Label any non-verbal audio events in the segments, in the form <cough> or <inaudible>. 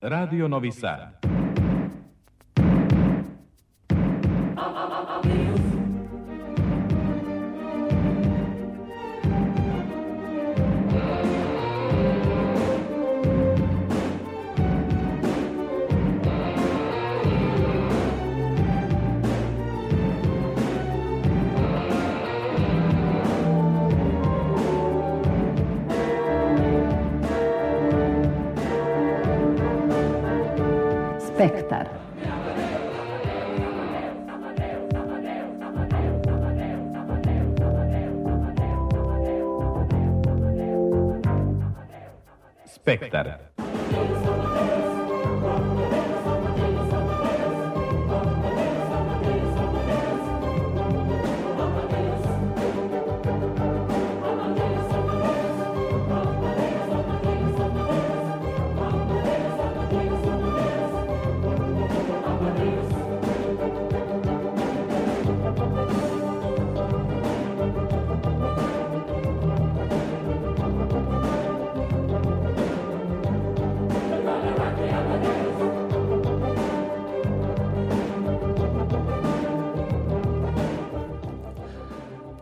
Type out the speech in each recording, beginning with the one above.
Radio Novi Sad. Spektar. Spektar.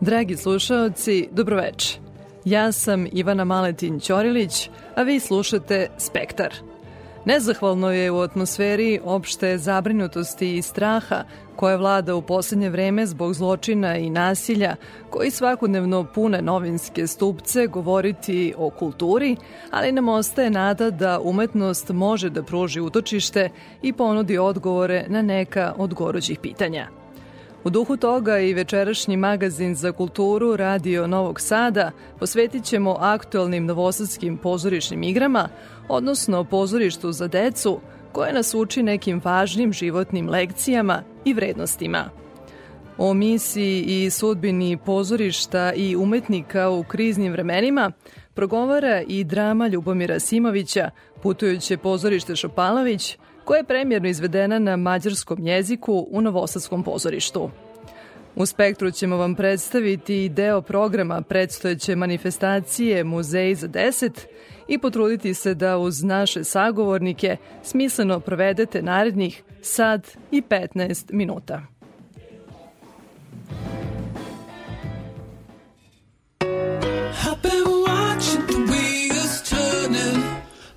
Dragi slušaoci, dobroveče. Ja sam Ivana Maletin Ćorilić, a vi slušate Spektar. Nezahvalno je u atmosferi opšte zabrinutosti i straha koja vlada u poslednje vreme zbog zločina i nasilja koji svakodnevno pune novinske stupce govoriti o kulturi, ali nam ostaje nada da umetnost može da pruži utočište i ponudi odgovore na neka od gorućih pitanja. U duhu toga i večerašnji magazin za kulturu Radio Novog Sada posvetit ćemo aktualnim novosadskim pozorišnim igrama, odnosno pozorištu za decu, koje nas uči nekim važnim životnim lekcijama i vrednostima. O misiji i sudbini pozorišta i umetnika u kriznim vremenima progovara i drama Ljubomira Simovića, putujuće pozorište Šopalović, koja je premjerno izvedena na mađarskom jeziku u Novosadskom pozorištu. U Spektru ćemo vam predstaviti deo programa predstojeće manifestacije Muzej za 10 i potruditi se da uz naše sagovornike smisleno provedete narednih sad i 15 minuta.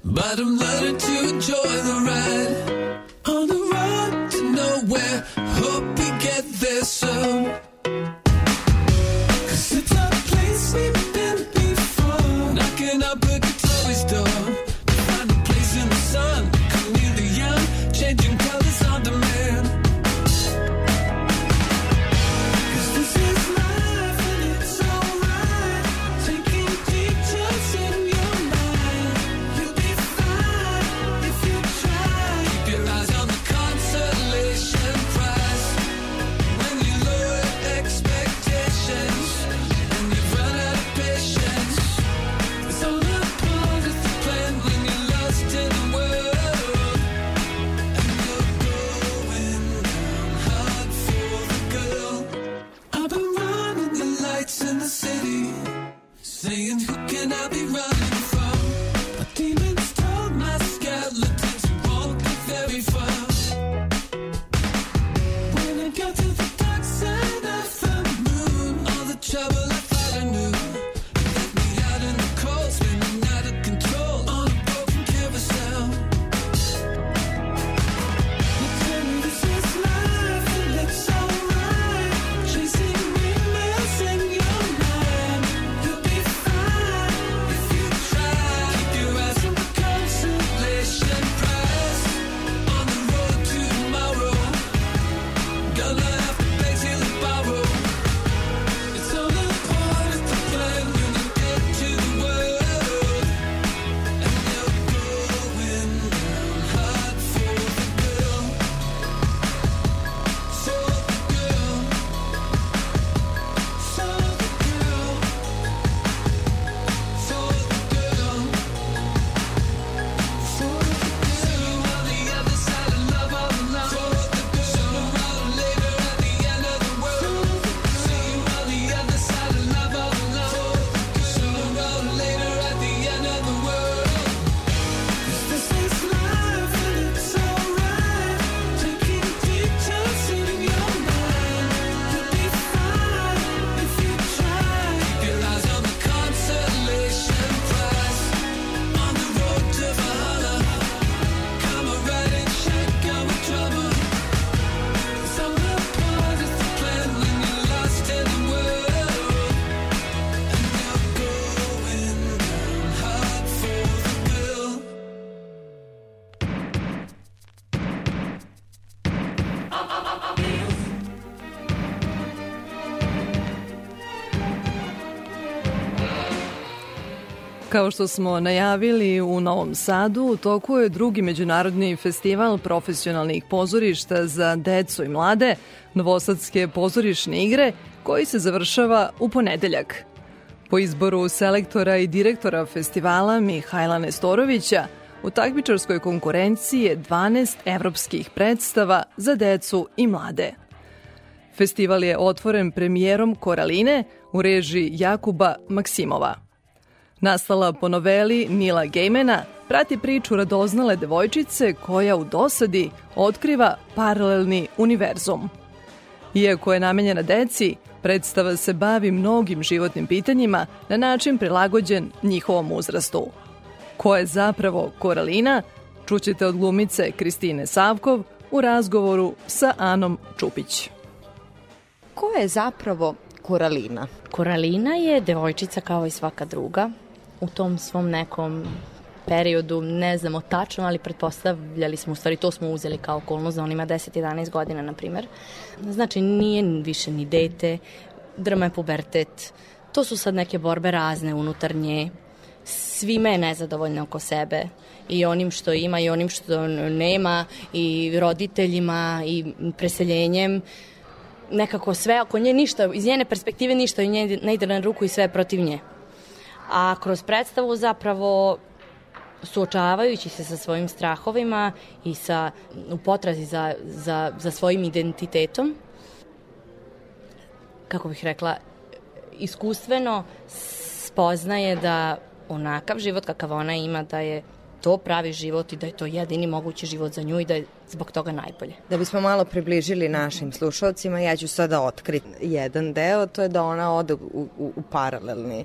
But I'm learning to enjoy the Kao što smo najavili u Novom Sadu, u toku je drugi međunarodni festival profesionalnih pozorišta za decu i mlade, Novosadske pozorišne igre, koji se završava u ponedeljak. Po izboru selektora i direktora festivala Mihajla Nestorovića, u takmičarskoj konkurenciji je 12 evropskih predstava za decu i mlade. Festival je otvoren premijerom Koraline u režiji Jakuba Maksimova. Nastala po noveli Nila Gejmena, prati priču radoznale devojčice koja u dosadi otkriva paralelni univerzum. Iako je namenjena deci, predstava se bavi mnogim životnim pitanjima na način prilagođen njihovom uzrastu. Ko je zapravo Koralina, čućete od glumice Kristine Savkov u razgovoru sa Anom Čupić. Ko je zapravo Koralina? Koralina je devojčica kao i svaka druga, u tom svom nekom periodu, ne znamo tačno, ali pretpostavljali smo, u stvari to smo uzeli kao okolnost za onima 10-11 godina, na primer. Znači, nije više ni dete, drma je pubertet, to su sad neke borbe razne unutarnje, svime je nezadovoljno oko sebe. I onim što ima i onim što nema. I roditeljima i preseljenjem. Nekako sve oko nje ništa, iz njene perspektive ništa i nje ne ide na ruku i sve protiv nje a kroz predstavu zapravo suočavajući se sa svojim strahovima i sa, u potrazi za, za, za svojim identitetom, kako bih rekla, iskustveno spoznaje da onakav život kakav ona ima, da je to pravi život i da je to jedini mogući život za nju i da je zbog toga najbolje. Da bismo malo približili našim slušalcima, ja ću sada otkriti jedan deo, to je da ona ode u, u, u paralelni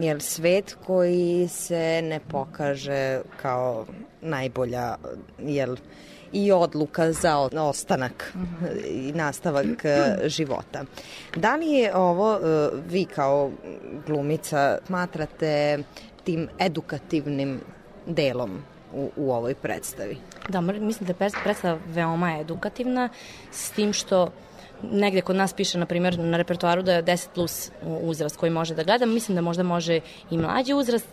jel, svet koji se ne pokaže kao najbolja jel, i odluka za ostanak i nastavak e, života. Da li je ovo, e, vi kao glumica, smatrate tim edukativnim delom u, u ovoj predstavi? Da, mislim da je predstava veoma edukativna, s tim što negde kod nas piše, na primjer, na repertoaru da je 10 plus uzrast koji može da gleda. Mislim da možda može i mlađi uzrast,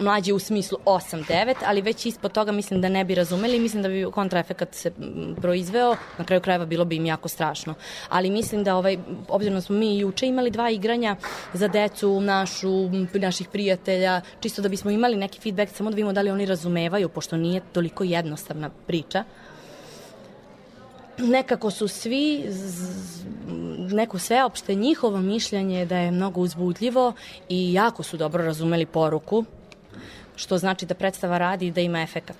mlađi u smislu 8-9, ali već ispod toga mislim da ne bi razumeli mislim da bi kontraefekat se proizveo, na kraju krajeva bilo bi im jako strašno. Ali mislim da, ovaj, obzirom da smo mi juče imali dva igranja za decu našu, naših prijatelja, čisto da bismo imali neki feedback, samo da vidimo da li oni razumevaju, pošto nije toliko jednostavna priča nekako su svi neko sveopšte njihovo mišljenje da je mnogo uzbudljivo i jako su dobro razumeli poruku, što znači da predstava radi i da ima efekat.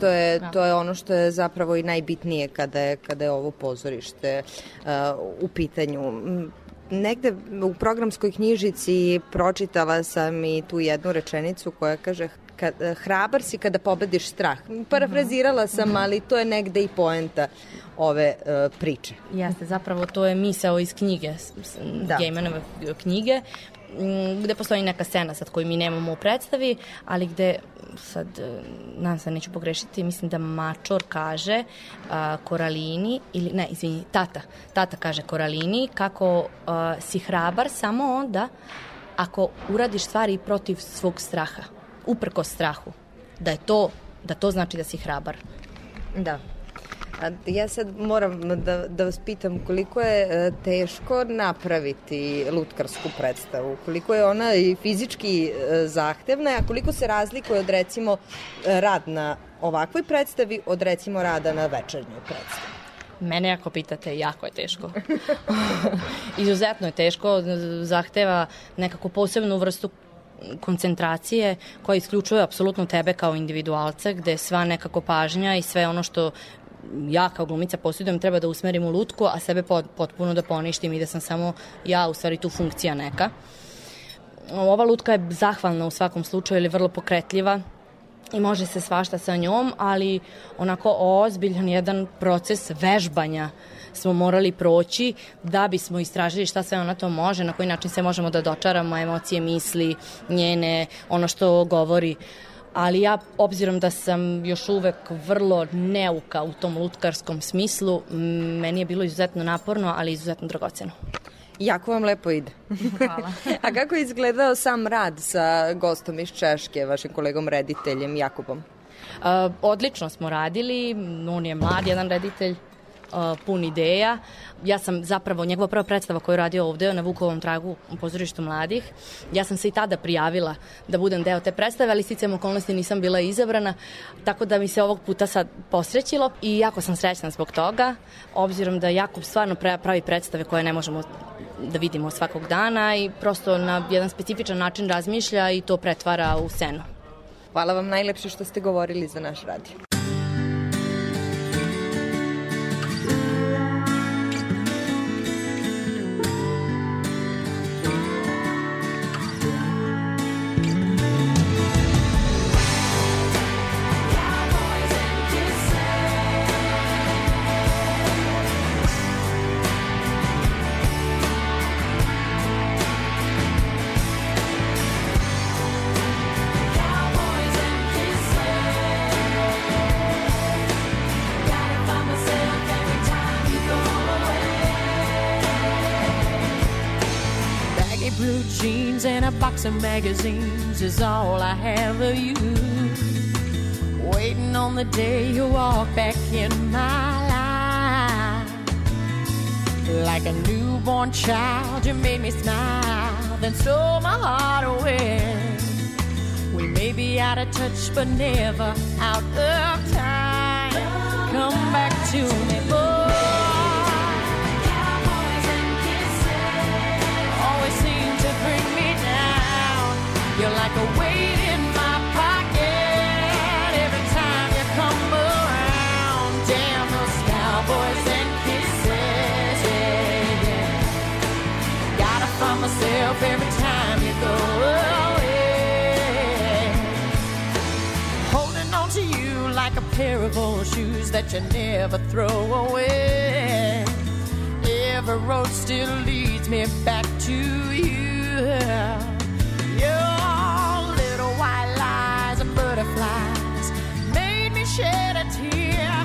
To je, da. to je ono što je zapravo i najbitnije kada je, kada je ovo pozorište uh, u pitanju negde u programskoj knjižici pročitala sam i tu jednu rečenicu koja kaže kad, hrabar si kada pobediš strah. Parafrazirala sam, ali to je negde i poenta ove uh, priče. Jeste, zapravo to je misao iz knjige, da. Gejmanove knjige, gde postoji neka scena sad koju mi nemamo u predstavi, ali gde sad, e, nadam se neću pogrešiti, mislim da Mačor kaže a, Koralini, ili ne, izvini, tata, tata kaže Koralini kako a, si hrabar samo onda ako uradiš stvari protiv svog straha, uprko strahu, da je to, da to znači da si hrabar. Da. A ja sad moram da, da vas pitam koliko je e, teško napraviti lutkarsku predstavu, koliko je ona i fizički e, zahtevna, a koliko se razlikuje od recimo rad na ovakvoj predstavi od recimo rada na večernjoj predstavi. Mene ako pitate, jako je teško. <laughs> Izuzetno je teško, zahteva nekako posebnu vrstu koncentracije koja isključuje apsolutno tebe kao individualca, gde sva nekako pažnja i sve ono što ja kao glumica posjedujem treba da usmerim u lutku, a sebe potpuno da poništim i da sam samo ja u stvari tu funkcija neka. Ova lutka je zahvalna u svakom slučaju ili vrlo pokretljiva i može se svašta sa njom, ali onako ozbiljan jedan proces vežbanja smo morali proći da bismo istražili šta sve ona to može, na koji način se možemo da dočaramo emocije, misli, njene, ono što govori ali ja, obzirom da sam još uvek vrlo neuka u tom lutkarskom smislu, meni je bilo izuzetno naporno, ali izuzetno dragoceno. Jako vam lepo ide. Hvala. <laughs> A kako je izgledao sam rad sa gostom iz Češke, vašim kolegom rediteljem Jakubom? Uh, odlično smo radili, on je mlad jedan reditelj, pun ideja. Ja sam zapravo, njegova prva predstava koju je radio ovde na Vukovom tragu u pozorištu mladih, ja sam se i tada prijavila da budem deo te predstave, ali sticam okolnosti nisam bila izabrana, tako da mi se ovog puta sad posrećilo i jako sam srećna zbog toga, obzirom da Jakub stvarno pravi predstave koje ne možemo da vidimo svakog dana i prosto na jedan specifičan način razmišlja i to pretvara u scenu. Hvala vam najlepše što ste govorili za naš radio. Magazines is all I have of you. Waiting on the day you walk back in my life. Like a newborn child, you made me smile, then stole my heart away. We may be out of touch, but never out of time. Come back to me, boy. Pair of old shoes that you never throw away. Every road still leads me back to you. Your little white lies and butterflies made me shed a tear.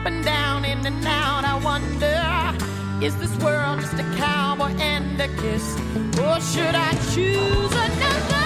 Up and down, in and out. I wonder, is this world just a cowboy and a kiss? Or should I choose another?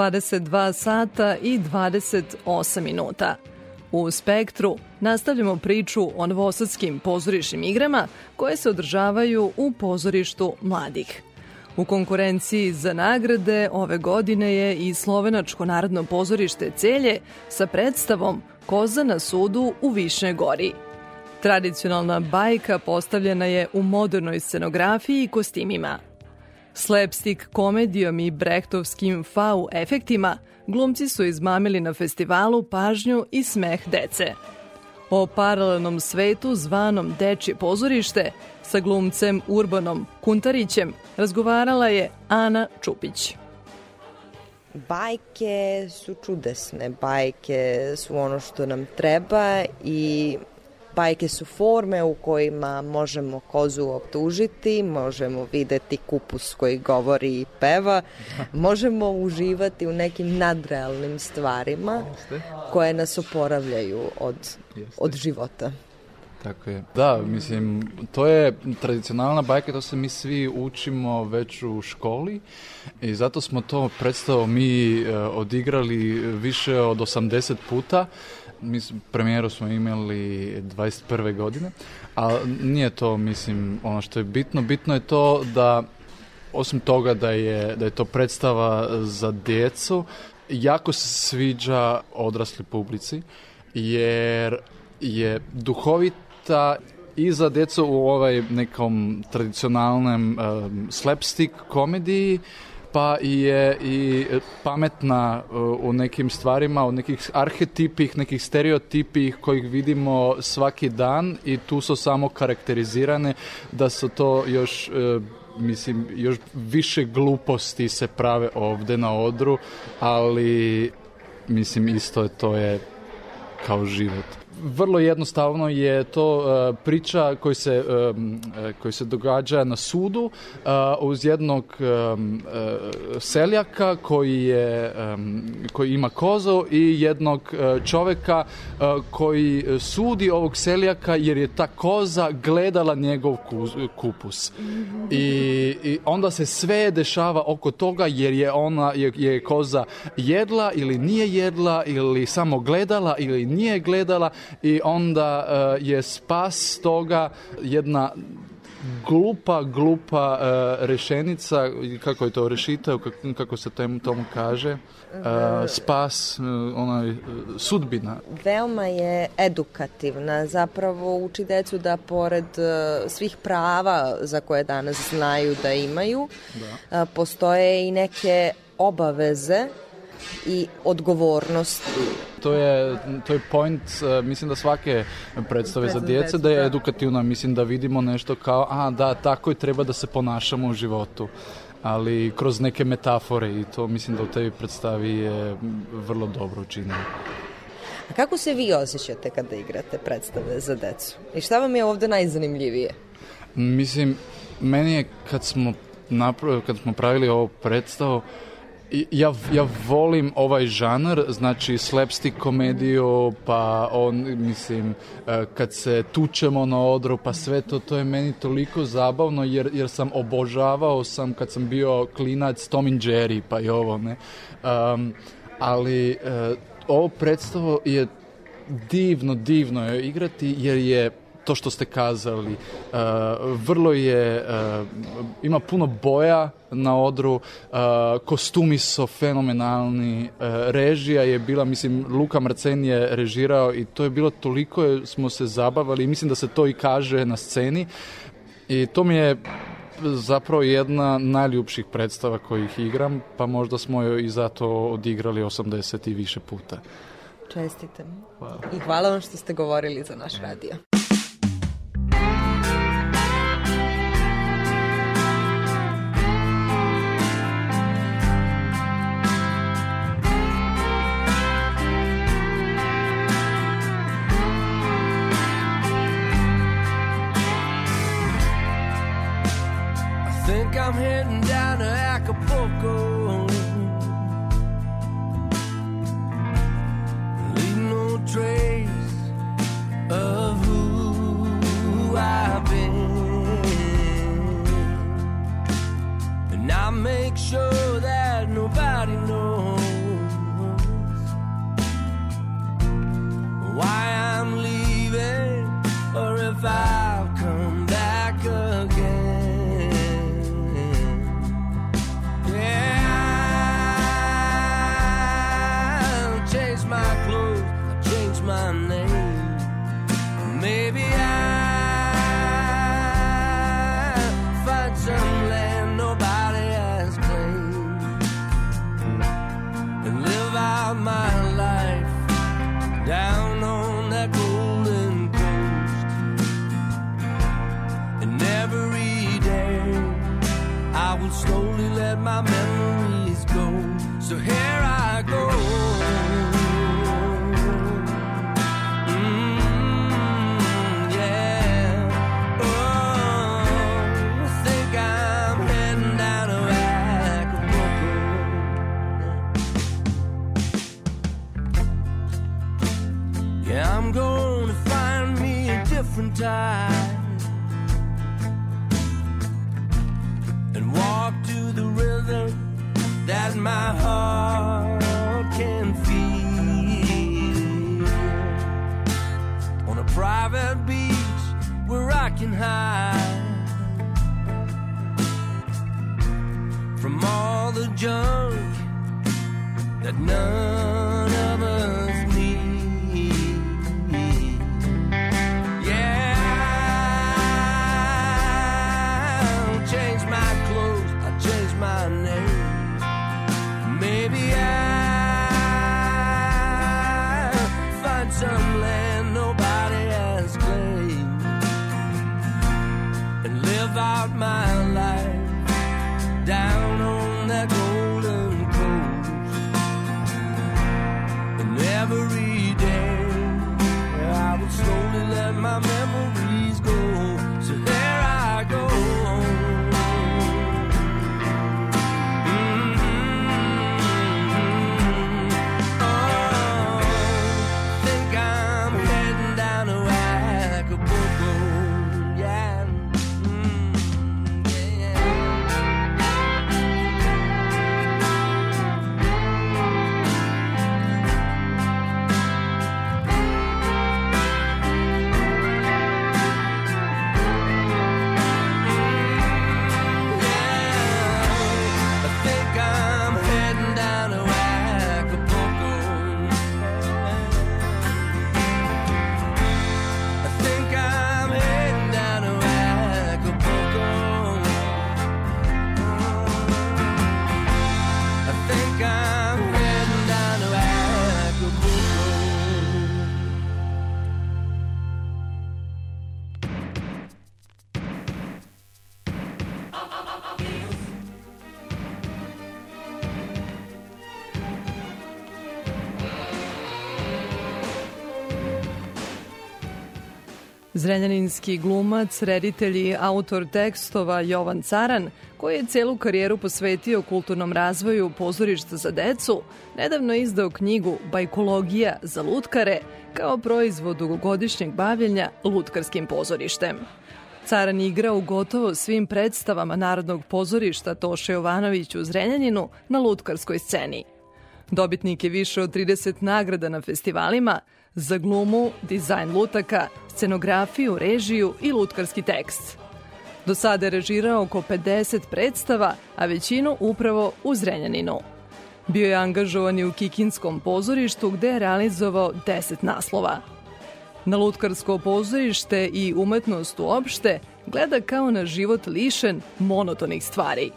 22 sata i 28 minuta. U Spektru nastavljamo priču o novosadskim pozorišnim igrama koje se održavaju u pozorištu mladih. U konkurenciji za nagrade ove godine je i Slovenačko narodno pozorište Celje sa predstavom Koza na sudu u Višnjoj gori. Tradicionalna bajka postavljena je u modernoj scenografiji i kostimima. Slapstick komedijom i brehtovskim fau efektima glumci su izmamili na festivalu pažnju i smeh dece. O paralelnom svetu zvanom Dečje pozorište sa glumcem Urbanom Kuntarićem razgovarala je Ana Čupić. Bajke su čudesne, bajke su ono što nam treba i bajke su forme u kojima možemo kozu optužiti, možemo videti kupus koji govori i peva, možemo uživati u nekim nadrealnim stvarima koje nas oporavljaju od, od života. Tako je. Da, mislim, to je tradicionalna bajka, to se mi svi učimo već u školi i zato smo to predstavo mi e, odigrali više od 80 puta. Mi s- premijeru smo imali 21. godine, a nije to, mislim, ono što je bitno. Bitno je to da osim toga da je, da je to predstava za djecu, jako se sviđa odrasli publici, jer je duhovita i za djecu u ovaj nekom tradicionalnom um, slapstick komediji, pa je i pametna uh, u nekim stvarima, u nekih arhetipih, nekih stereotipih kojih vidimo svaki dan i tu su samo karakterizirane da su to još uh, mislim, još više gluposti se prave ovde na odru, ali mislim isto je to je kao život. Vrlo jednostavno je to uh, priča koji se, um, uh, koji se događa na sudu uz jednog seljaka koji, je, koji ima kozu i jednog čoveka koji sudi ovog seljaka jer je ta koza gledala njegov ku- kupus. I, I onda se sve dešava oko toga jer je ona je, je koza jedla ili nije jedla ili samo gledala ili nije gledala i onda uh, je spas toga jedna glupa, glupa uh, rešenica, kako je to rešitev, kako, kako se tem, tomu kaže, uh, spas, uh, onaj, uh, sudbina. Veoma je edukativna, zapravo uči decu da pored uh, svih prava za koje danas znaju da imaju, da. postoje i neke obaveze i odgovornosti. To je, to je point, uh, mislim da svake predstave za djece, da je edukativna, mislim da vidimo nešto kao, a da, tako i treba da se ponašamo u životu ali kroz neke metafore i to mislim da u tebi predstavi je vrlo dobro učinjeno. A kako se vi osjećate kada igrate predstave za decu? I šta vam je ovde najzanimljivije? Mislim, meni je kad smo, napravili, kad smo pravili ovo predstavu, ja, ja volim ovaj žanr, znači slapstick komediju, pa on, mislim, e, kad se tučemo na odru, pa sve to, to je meni toliko zabavno, jer, jer sam obožavao sam kad sam bio klinac Tom and Jerry, pa i ovo, ne. Um, ali uh, ovo predstavo je divno, divno je igrati, jer je to što ste kazali, uh, vrlo je, uh, ima puno boja na odru, uh, kostumi su fenomenalni, uh, režija je bila, mislim, Luka Marcen je režirao i to je bilo toliko je, smo se zabavali i mislim da se to i kaže na sceni i to mi je zapravo jedna najljubših predstava kojih igram, pa možda smo joj i zato odigrali 80 i više puta. Čestitam. Hvala. I hvala vam što ste govorili za naš radio. Make sure Zrenjaninski glumac, reditelj i autor tekstova Jovan Caran, koji je celu karijeru posvetio kulturnom razvoju pozorišta za decu, nedavno izdao knjigu Bajkologija za lutkare kao proizvod dugogodišnjeg bavljenja lutkarskim pozorištem. Caran igra u gotovo svim predstavama Narodnog pozorišta Toše Jovanović u Zrenjaninu na lutkarskoj sceni. Dobitnik je više od 30 nagrada na festivalima za glumu, dizajn lutaka, scenografiju, režiju i lutkarski tekst. Do sada je režirao oko 50 predstava, a većinu upravo u Zrenjaninu. Bio je angažovan i u Kikinskom pozorištu gde je realizovao 10 naslova. Na lutkarsko pozorište i umetnost uopšte gleda kao na život lišen monotonih stvari.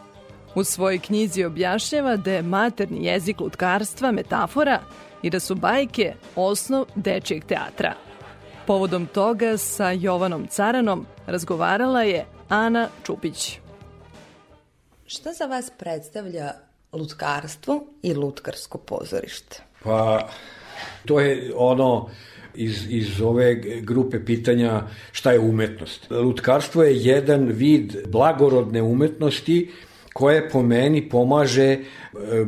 U svojoj knjizi objašnjava da je materni jezik lutkarstva metafora i da su bajke osnov dečijeg teatra. Povodom toga sa Jovanom Caranom razgovarala je Ana Čupić. Šta za vas predstavlja lutkarstvo i lutkarsko pozorište? Pa, to je ono iz, iz ove grupe pitanja šta je umetnost. Lutkarstvo je jedan vid blagorodne umetnosti koje po meni pomaže e,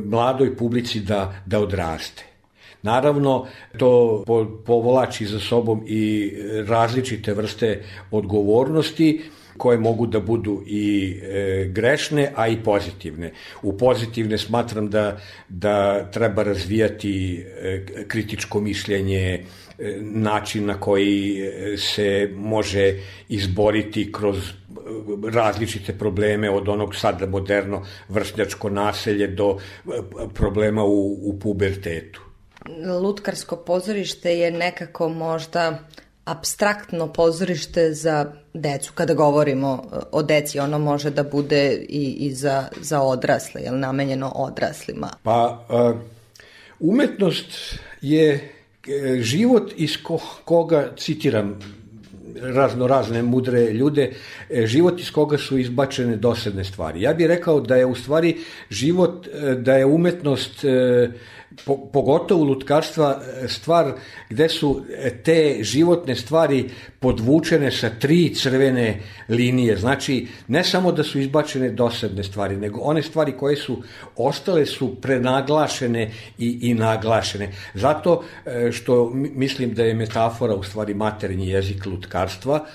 mladoj publici da, da odraste. Naravno, to po- povlači za sobom i različite vrste odgovornosti koje mogu da budu i e, grešne, a i pozitivne. U pozitivne smatram da, da treba razvijati e, kritičko mišljenje, e, način na koji e, se može izboriti kroz e, različite probleme od onog sada moderno vršnjačko naselje do e, problema u, u pubertetu. Lutkarsko pozorište je nekako možda abstraktno pozorište za decu. Kada govorimo e, o deci, ono može da bude i, i za, za odrasle, je namenjeno odraslima? Pa, uh, umetnost je e, život iz ko, koga, citiram razno razne mudre ljude, život iz koga su izbačene dosadne stvari. Ja bih rekao da je u stvari život, da je umetnost po, pogotovo lutkarstva stvar gde su te životne stvari podvučene sa tri crvene linije. Znači, ne samo da su izbačene dosadne stvari, nego one stvari koje su ostale su prenaglašene i, i naglašene. Zato što mislim da je metafora u stvari maternji jezik lutkarstva,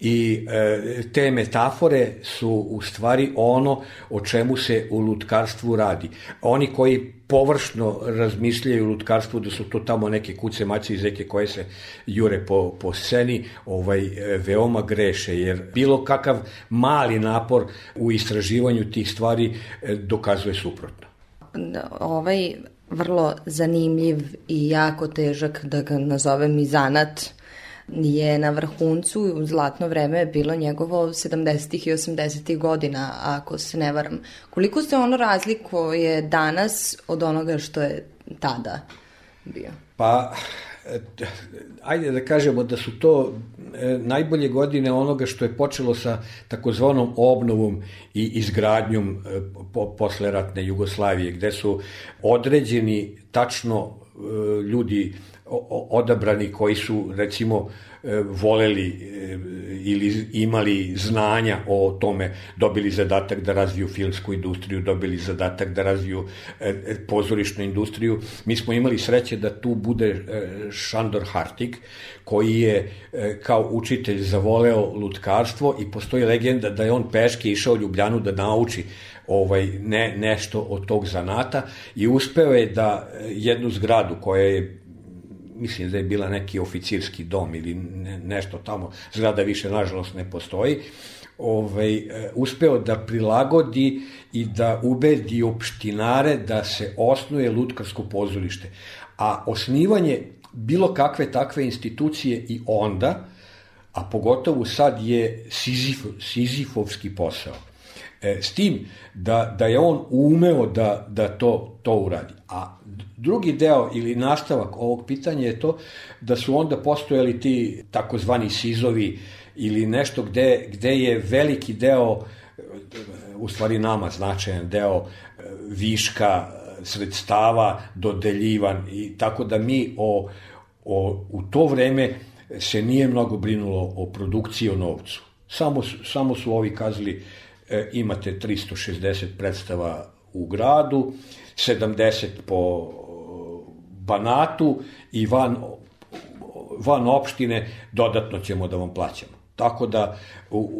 I e, te metafore su u stvari ono o čemu se u lutkarstvu radi. Oni koji površno razmišljaju u lutkarstvu da su to tamo neke kuce mace iz reke koje se jure po, po sceni, ovaj, e, veoma greše, jer bilo kakav mali napor u istraživanju tih stvari e, dokazuje suprotno. Ovaj vrlo zanimljiv i jako težak, da ga nazovem i zanat, je na vrhuncu, u zlatno vreme bilo njegovo 70. i 80. godina, ako se ne varam. Koliko se ono razlikuje danas od onoga što je tada bio? Pa, ajde da kažemo da su to e, najbolje godine onoga što je počelo sa takozvanom obnovom i izgradnjom e, po, posle ratne Jugoslavije, gde su određeni tačno e, ljudi odabrani koji su recimo e, voleli e, ili imali znanja o tome, dobili zadatak da razviju filmsku industriju, dobili zadatak da razviju e, pozorišnu industriju. Mi smo imali sreće da tu bude Šandor Hartig, koji je kao učitelj zavoleo lutkarstvo i postoji legenda da je on peške išao u Ljubljanu da nauči ovaj ne nešto od tog zanata i uspeo je da jednu zgradu koja je mislim da je bila neki oficirski dom ili ne, nešto tamo, zgrada više nažalost ne postoji, ovaj, e, uspeo da prilagodi i da ubedi opštinare da se osnuje lutkarsko pozorište. A osnivanje bilo kakve takve institucije i onda, a pogotovo sad je Sizif, Sizifovski posao. E, s tim da, da je on umeo da, da to, to uradi. A drugi deo ili nastavak ovog pitanja je to da su onda postojali ti takozvani sizovi ili nešto gde, gde je veliki deo, u stvari nama značajan deo viška sredstava dodeljivan i tako da mi o, o, u to vreme se nije mnogo brinulo o produkciji o novcu. Samo, samo su ovi kazali e, imate 360 predstava u gradu, 70 po Banatu i van, van opštine dodatno ćemo da vam plaćamo. Tako da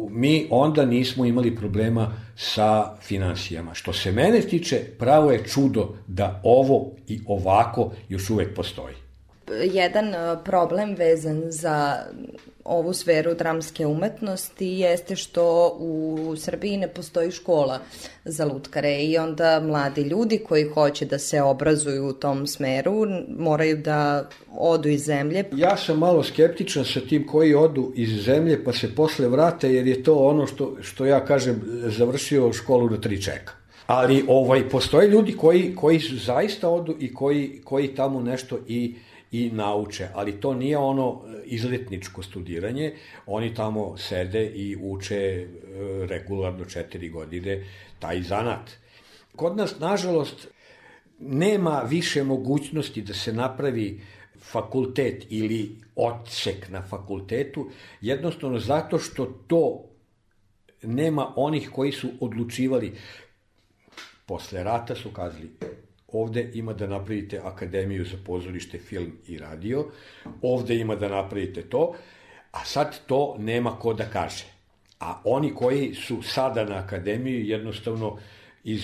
mi onda nismo imali problema sa finansijama. Što se mene tiče, pravo je čudo da ovo i ovako još uvek postoji. Jedan e, problem vezan za ovu sferu dramske umetnosti jeste što u Srbiji ne postoji škola za lutkare i onda mladi ljudi koji hoće da se obrazuju u tom smeru moraju da odu iz zemlje. Ja sam malo skeptičan sa tim koji odu iz zemlje pa se posle vrate jer je to ono što, što ja kažem završio školu na tri čeka. Ali ovaj postoje ljudi koji koji zaista odu i koji koji tamo nešto i i nauče, ali to nije ono e, izletničko studiranje, oni tamo sede i uče e, regularno četiri godine taj zanat. Kod nas, nažalost, nema više mogućnosti da se napravi fakultet ili odsek na fakultetu, jednostavno zato što to nema onih koji su odlučivali posle rata su kazali ovde ima da napravite akademiju za pozorište, film i radio, ovde ima da napravite to, a sad to nema ko da kaže. A oni koji su sada na akademiji jednostavno iz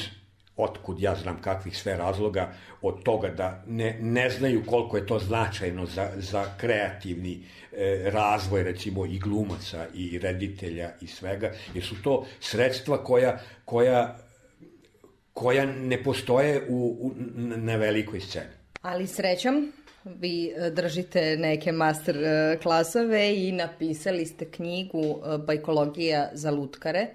otkud ja znam kakvih sve razloga od toga da ne, ne znaju koliko je to značajno za, za kreativni e, razvoj recimo i glumaca i reditelja i svega, jer su to sredstva koja, koja koja ne postoje u, u, na velikoj sceni. Ali srećom, vi e, držite neke master e, klasove i napisali ste knjigu e, Bajkologija za lutkare.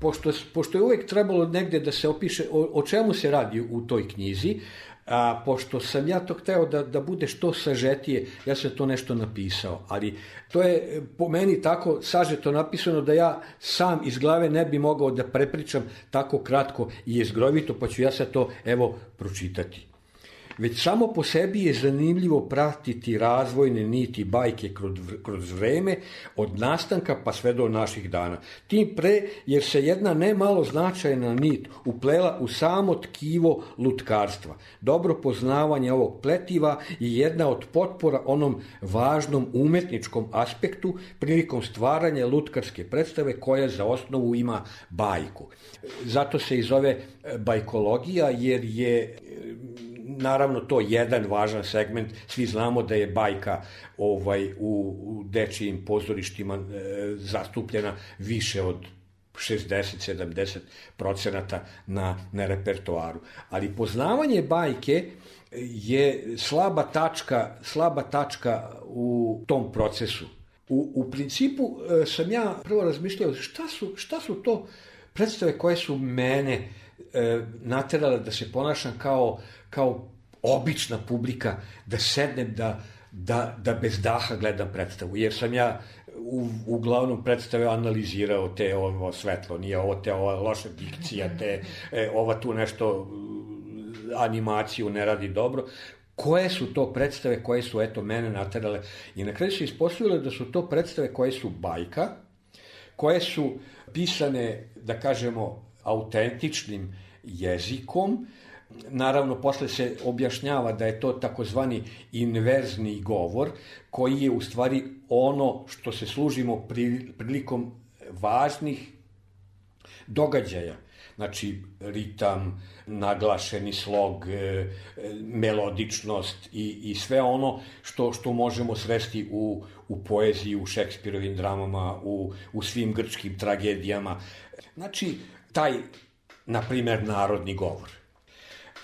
pošto, pošto je uvek trebalo negde da se opiše o, o čemu se radi u toj knjizi, a pošto sam ja to hteo da, da bude što sažetije, ja sam to nešto napisao, ali to je po meni tako sažeto napisano da ja sam iz glave ne bi mogao da prepričam tako kratko i jezgrovito, pa ću ja sad to evo pročitati. Već samo po sebi je zanimljivo pratiti razvojne niti bajke kroz, vreme, od nastanka pa sve do naših dana. Tim pre, jer se jedna ne malo značajna nit uplela u samo tkivo lutkarstva. Dobro poznavanje ovog pletiva je jedna od potpora onom važnom umetničkom aspektu prilikom stvaranja lutkarske predstave koja za osnovu ima bajku. Zato se i zove bajkologija jer je naravno to jedan važan segment, svi znamo da je bajka ovaj u, u dečijim pozorištima e, zastupljena više od 60-70 procenata na, na repertoaru. Ali poznavanje bajke je slaba tačka, slaba tačka u tom procesu. U, u principu e, sam ja prvo razmišljao šta su, šta su to predstave koje su mene e, naterale da se ponašam kao, kao obična publika, da sednem da, da, da bez daha gledam predstavu, jer sam ja u, uglavnom predstave analizirao te ovo svetlo, nije ovo te ova loša dikcija, te e, ova tu nešto animaciju ne radi dobro, koje su to predstave koje su eto mene naterale? I na kraju se ispostavilo da su to predstave koje su bajka, koje su pisane, da kažemo, autentičnim jezikom, Naravno, posle se objašnjava da je to takozvani inverzni govor, koji je u stvari ono što se služimo prilikom važnih događaja. Znači, ritam, naglašeni slog, e, melodičnost i, i sve ono što, što možemo sresti u, u poeziji, u Šekspirovim dramama, u, u svim grčkim tragedijama. Znači, taj, na primer, narodni govor.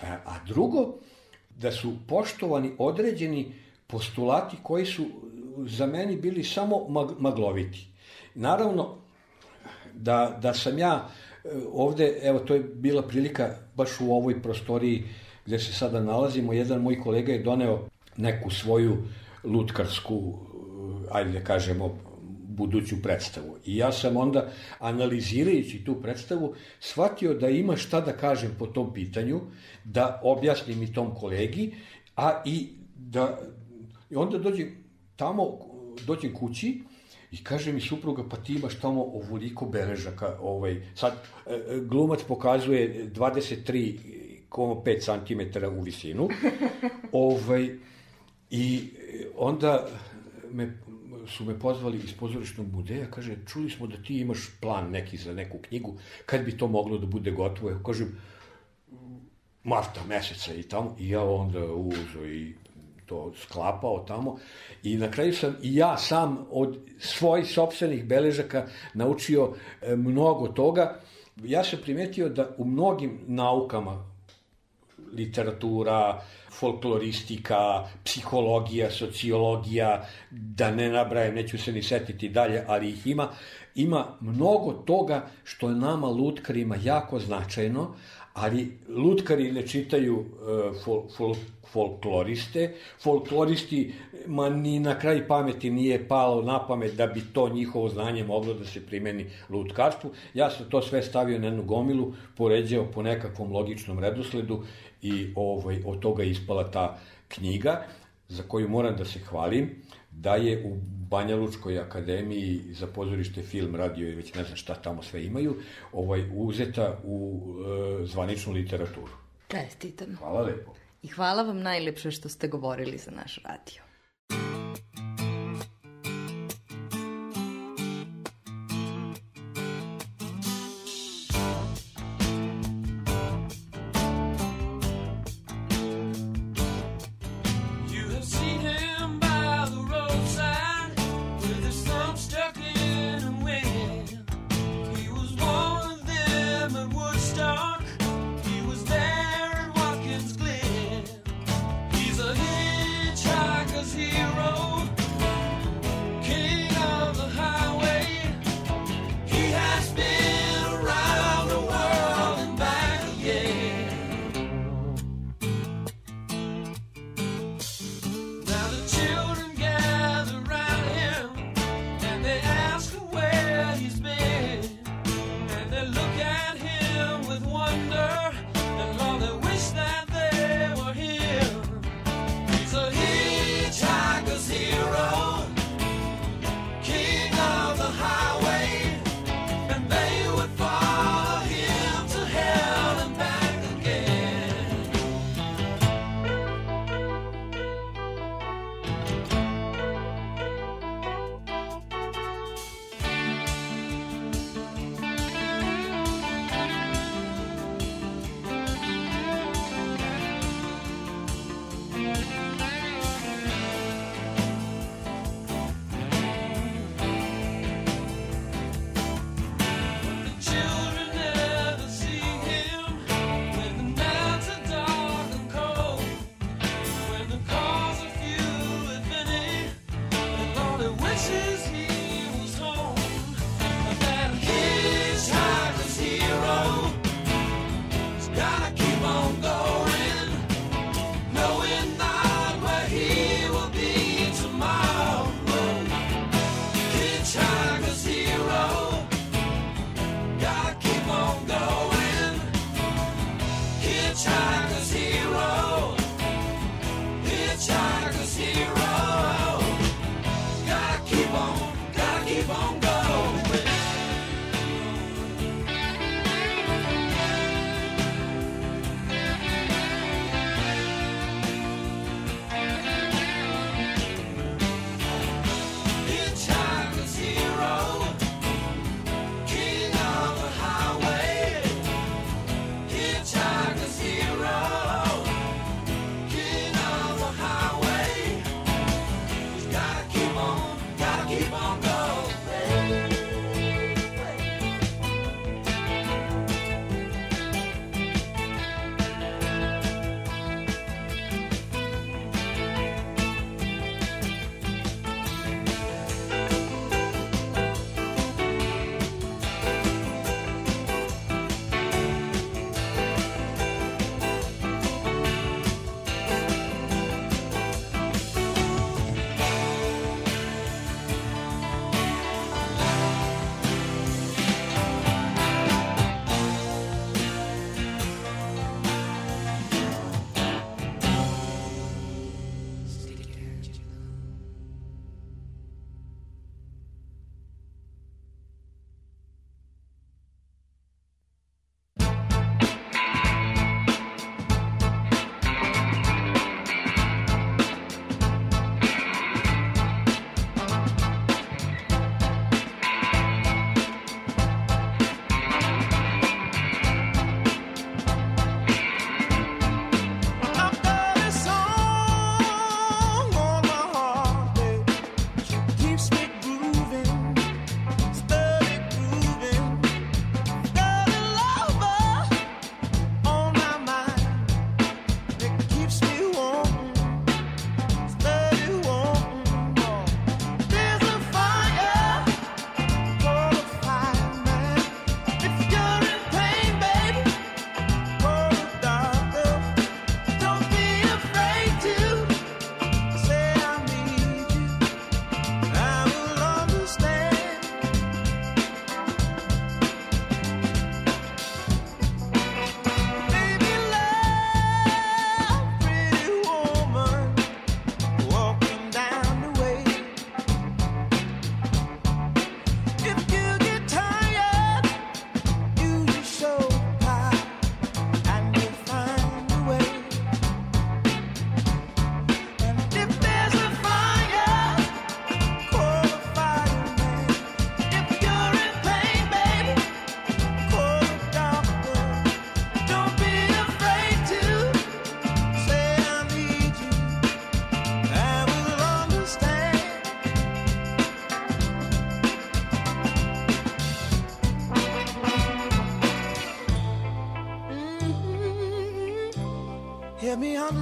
A drugo, da su poštovani određeni postulati koji su za meni bili samo magloviti. Naravno, da, da sam ja e, ovde, evo to je bila prilika baš u ovoj prostoriji gde se sada nalazimo, jedan moj kolega je doneo neku svoju lutkarsku, e, ajde da kažemo, buduću predstavu. I ja sam onda, analizirajući tu predstavu, shvatio da ima šta da kažem po tom pitanju, da objasnim i tom kolegi, a i da... I onda dođem tamo, dođem kući, I kaže mi supruga, pa ti imaš tamo ovoliko beležaka. Ovaj. Sad, e, e, glumac pokazuje 23,5 cm u visinu. <laughs> ovaj, I onda me su me pozvali iz pozorišnog muzeja, kaže, čuli smo da ti imaš plan neki za neku knjigu, kad bi to moglo da bude gotovo? Ja kažem, marta meseca i tamo, i ja onda uzo i to sklapao tamo i na kraju sam i ja sam od svojih sobstvenih beležaka naučio e, mnogo toga. Ja sam primetio da u mnogim naukama literatura, folkloristika, psihologija, sociologija, da ne nabrajem, neću se ni setiti dalje, ali ih ima. Ima mnogo toga što je nama lutkarima jako značajno, ali lutkari ne čitaju uh, fol, fol, folkloriste. Folkloristi, ma ni na kraj pameti nije palo na pamet da bi to njihovo znanje moglo da se primeni lutkarstvu. Ja sam to sve stavio na jednu gomilu, poređao po nekakvom logičnom redosledu i ovaj, od toga ispala ta knjiga za koju moram da se hvalim, da je u Banja Lučkoj akademiji za pozorište, film, radio i već ne znam šta tamo sve imaju, ovaj, uzeta u e, zvaničnu literaturu. Čestitam. Hvala lepo. I hvala vam najlepše što ste govorili za naš radio.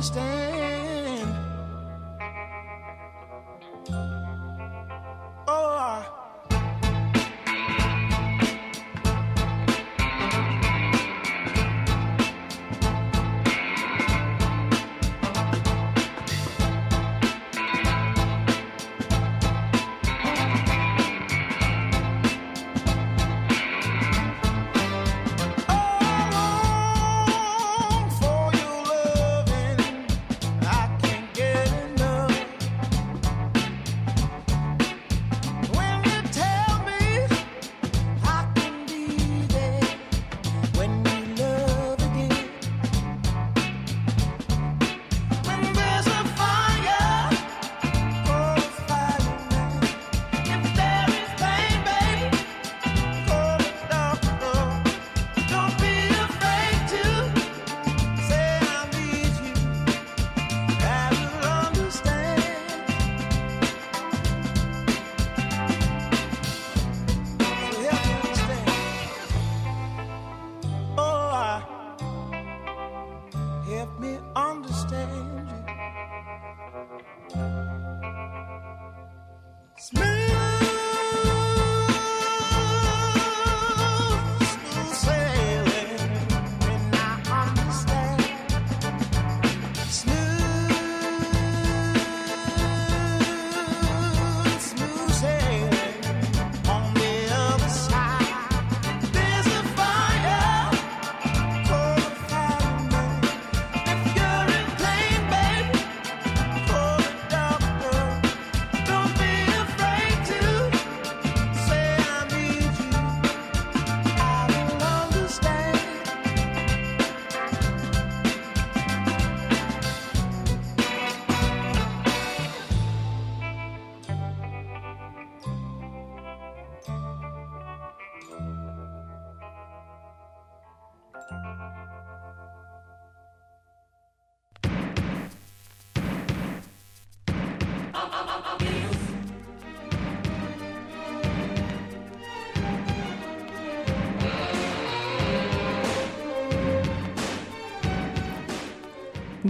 Understand.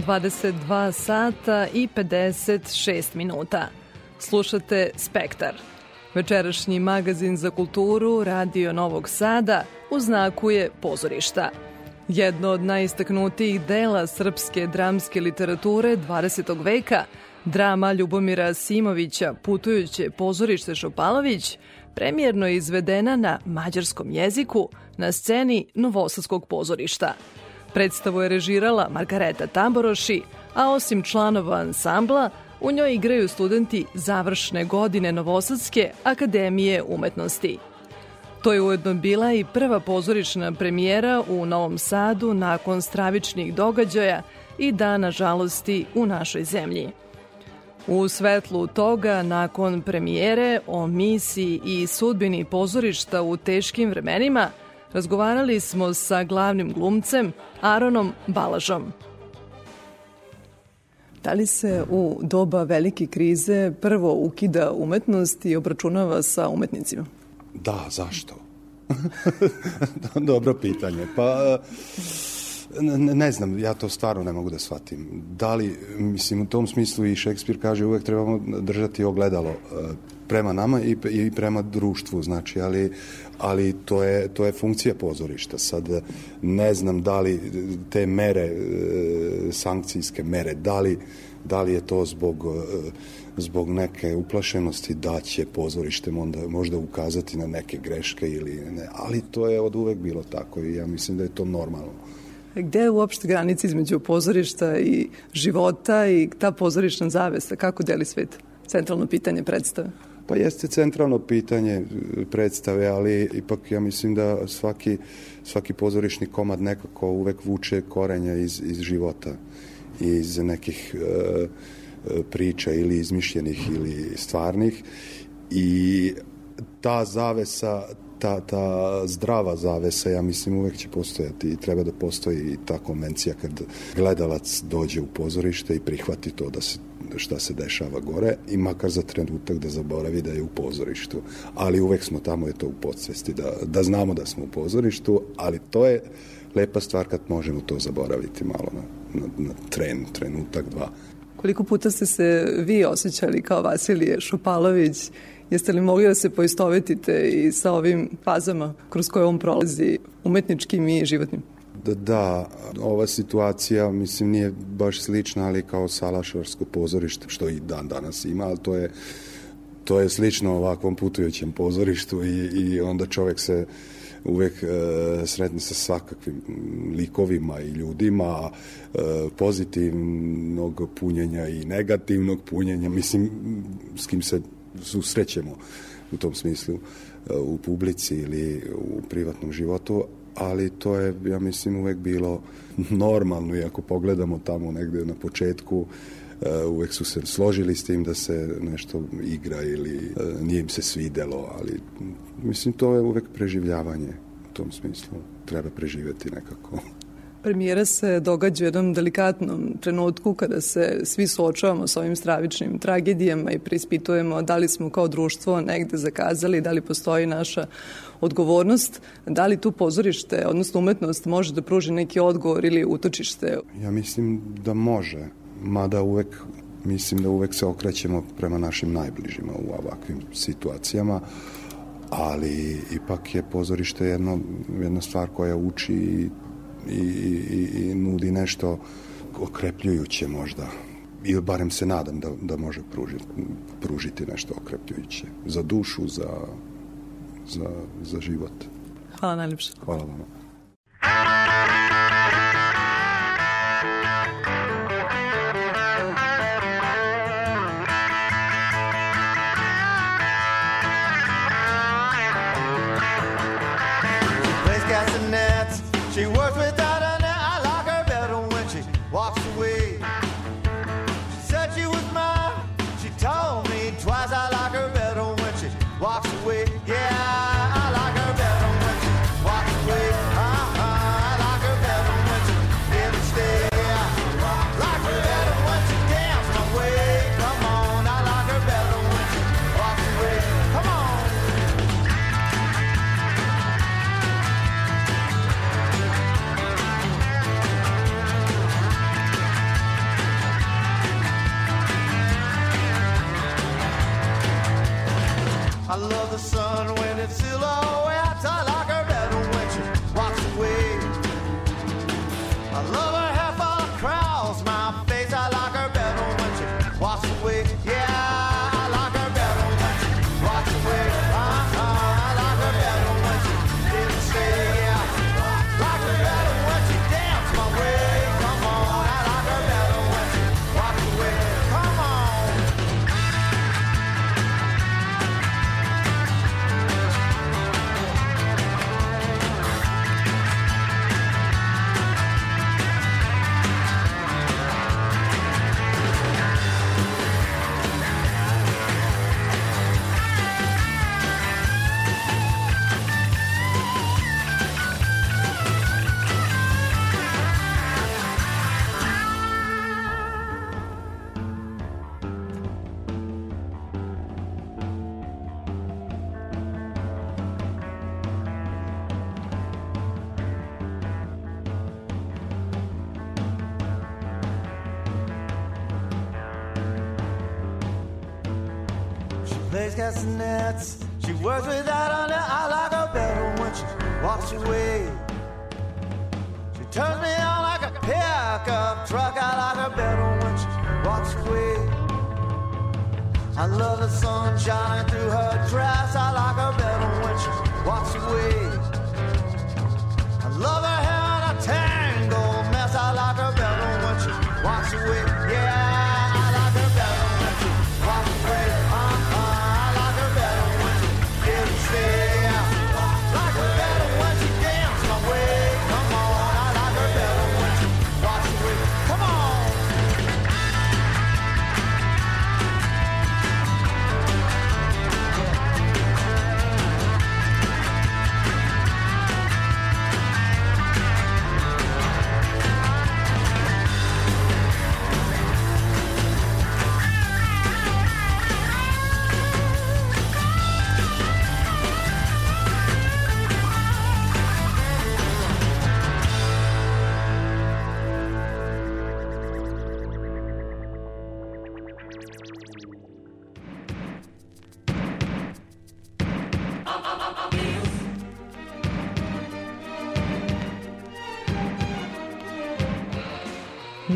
22 sata i 56 minuta. Slušate Spektar. Večerašnji magazin za kulturu Radio Novog Sada u znaku je pozorišta. Jedno od najistaknutijih dela srpske dramske literature 20. veka, drama Ljubomira Simovića Putujuće pozorište Šopalović, premijerno je izvedena na mađarskom jeziku na sceni Novosadskog pozorišta – Predstavu je režirala Margareta Tamboroši, a osim članova ansambla, u njoj igraju studenti završne godine Novosadske akademije umetnosti. To je ujedno bila i prva pozorišna premijera u Novom Sadu nakon stravičnih događaja i dana žalosti u našoj zemlji. U svetlu toga, nakon premijere o misiji i sudbini pozorišta u teškim vremenima, razgovarali smo sa glavnim glumcem Aronom Balažom. Da li se u doba velike krize prvo ukida umetnost i obračunava sa umetnicima? Da, zašto? <laughs> Dobro pitanje. Pa, ne, ne znam, ja to stvarno ne mogu da shvatim. Da li, mislim, u tom smislu i Šekspir kaže uvek trebamo držati ogledalo e, prema nama i, i prema društvu, znači, ali, ali to, je, to je funkcija pozorišta. Sad ne znam da li te mere, e, sankcijske mere, da li, da li je to zbog e, zbog neke uplašenosti da će pozorište onda, možda ukazati na neke greške ili ne, ali to je od uvek bilo tako i ja mislim da je to normalno. Gde je uopšte granica između pozorišta i života i ta pozorišna zavesa? Kako deli svet? Centralno pitanje predstave. Pa jeste centralno pitanje e, predstave, ali ipak ja mislim da svaki, svaki pozorišni komad nekako uvek vuče korenja iz, iz života, iz nekih e, priča ili izmišljenih ili stvarnih i ta zavesa ta, ta zdrava zavesa, ja mislim, uvek će postojati i treba da postoji i ta konvencija kad gledalac dođe u pozorište i prihvati to da se šta se dešava gore i makar za trenutak da zaboravi da je u pozorištu. Ali uvek smo tamo, je to u podsvesti, da, da znamo da smo u pozorištu, ali to je lepa stvar kad možemo to zaboraviti malo. Ne? na, na tren, trenutak, dva. Koliko puta ste se vi osjećali kao Vasilije Šupalović? Jeste li mogli da se poistovetite i sa ovim fazama kroz koje on prolazi umetničkim i životnim? Da, da, ova situacija, mislim, nije baš slična, ali kao Salašvarsko pozorište, što i dan danas ima, ali to je, to je slično ovakvom putujućem pozorištu i, i onda čovek se uvek e, sretne sa svakakvim likovima i ljudima e, pozitivnog punjenja i negativnog punjenja, mislim, s kim se susrećemo u tom smislu e, u publici ili u privatnom životu, ali to je, ja mislim, uvek bilo normalno i ako pogledamo tamo negde na početku, e, uvek su se složili s tim da se nešto igra ili e, nije im se svidelo, ali mislim to je uvek preživljavanje u tom smislu. Treba preživeti nekako. Premijera se događa u jednom delikatnom trenutku kada se svi suočavamo sa ovim stravičnim tragedijama i preispitujemo da li smo kao društvo negde zakazali, da li postoji naša odgovornost, da li tu pozorište, odnosno umetnost, može da pruži neki odgovor ili utočište? Ja mislim da može, mada uvek mislim da uvek se okrećemo prema našim najbližima u ovakvim situacijama, ali ipak je pozorište jedno, jedna stvar koja uči i, i, i, i nudi nešto okrepljujuće možda ili barem se nadam da, da može pružiti, pružiti nešto okrepljujuće za dušu, za, za, za život. Hvala najljepše. Hvala vama.